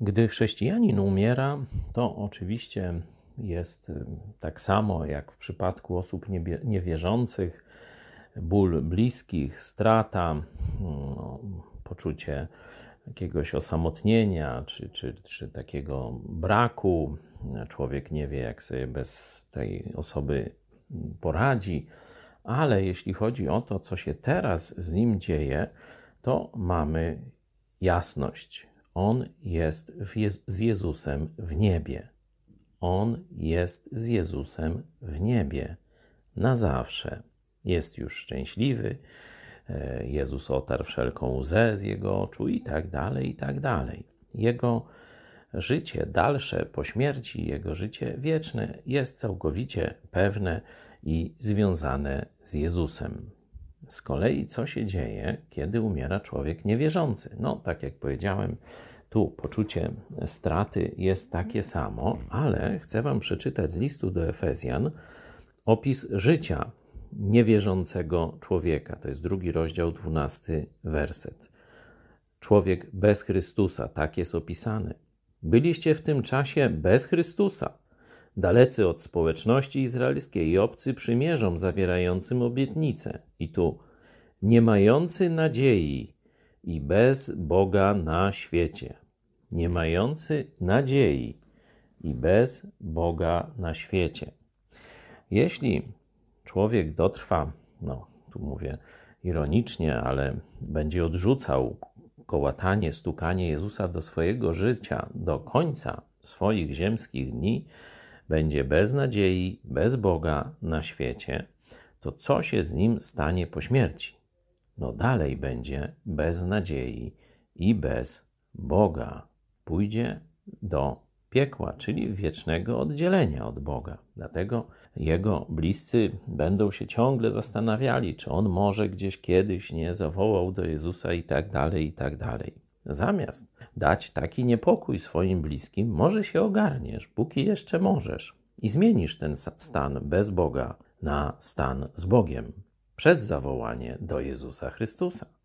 Gdy chrześcijanin umiera, to oczywiście jest y, tak samo jak w przypadku osób niewierzących, ból bliskich, strata, no, poczucie jakiegoś osamotnienia czy, czy, czy takiego braku. Człowiek nie wie, jak sobie bez tej osoby poradzi, ale jeśli chodzi o to, co się teraz z nim dzieje, to mamy jasność. On jest z Jezusem w niebie. On jest z Jezusem w niebie na zawsze. Jest już szczęśliwy. E, Jezus otarł wszelką łzę z jego oczu i tak dalej, i tak dalej. Jego życie dalsze po śmierci, jego życie wieczne jest całkowicie pewne i związane z Jezusem. Z kolei, co się dzieje, kiedy umiera człowiek niewierzący? No, tak jak powiedziałem, tu poczucie straty jest takie samo, ale chcę Wam przeczytać z listu do Efezjan opis życia niewierzącego człowieka. To jest drugi rozdział, dwunasty werset. Człowiek bez Chrystusa, tak jest opisany. Byliście w tym czasie bez Chrystusa, dalecy od społeczności izraelskiej i obcy przymierzom zawierającym obietnice. I tu nie mający nadziei i bez Boga na świecie. Nie mający nadziei i bez Boga na świecie. Jeśli człowiek dotrwa, no tu mówię ironicznie, ale będzie odrzucał kołatanie, stukanie Jezusa do swojego życia, do końca swoich ziemskich dni, będzie bez nadziei, bez Boga na świecie, to co się z nim stanie po śmierci? No dalej będzie bez nadziei i bez Boga. Pójdzie do piekła, czyli wiecznego oddzielenia od Boga. Dlatego jego bliscy będą się ciągle zastanawiali, czy on może gdzieś kiedyś nie zawołał do Jezusa i tak dalej, i tak dalej. Zamiast dać taki niepokój swoim bliskim, może się ogarniesz, póki jeszcze możesz i zmienisz ten stan bez Boga na stan z Bogiem przez zawołanie do Jezusa Chrystusa.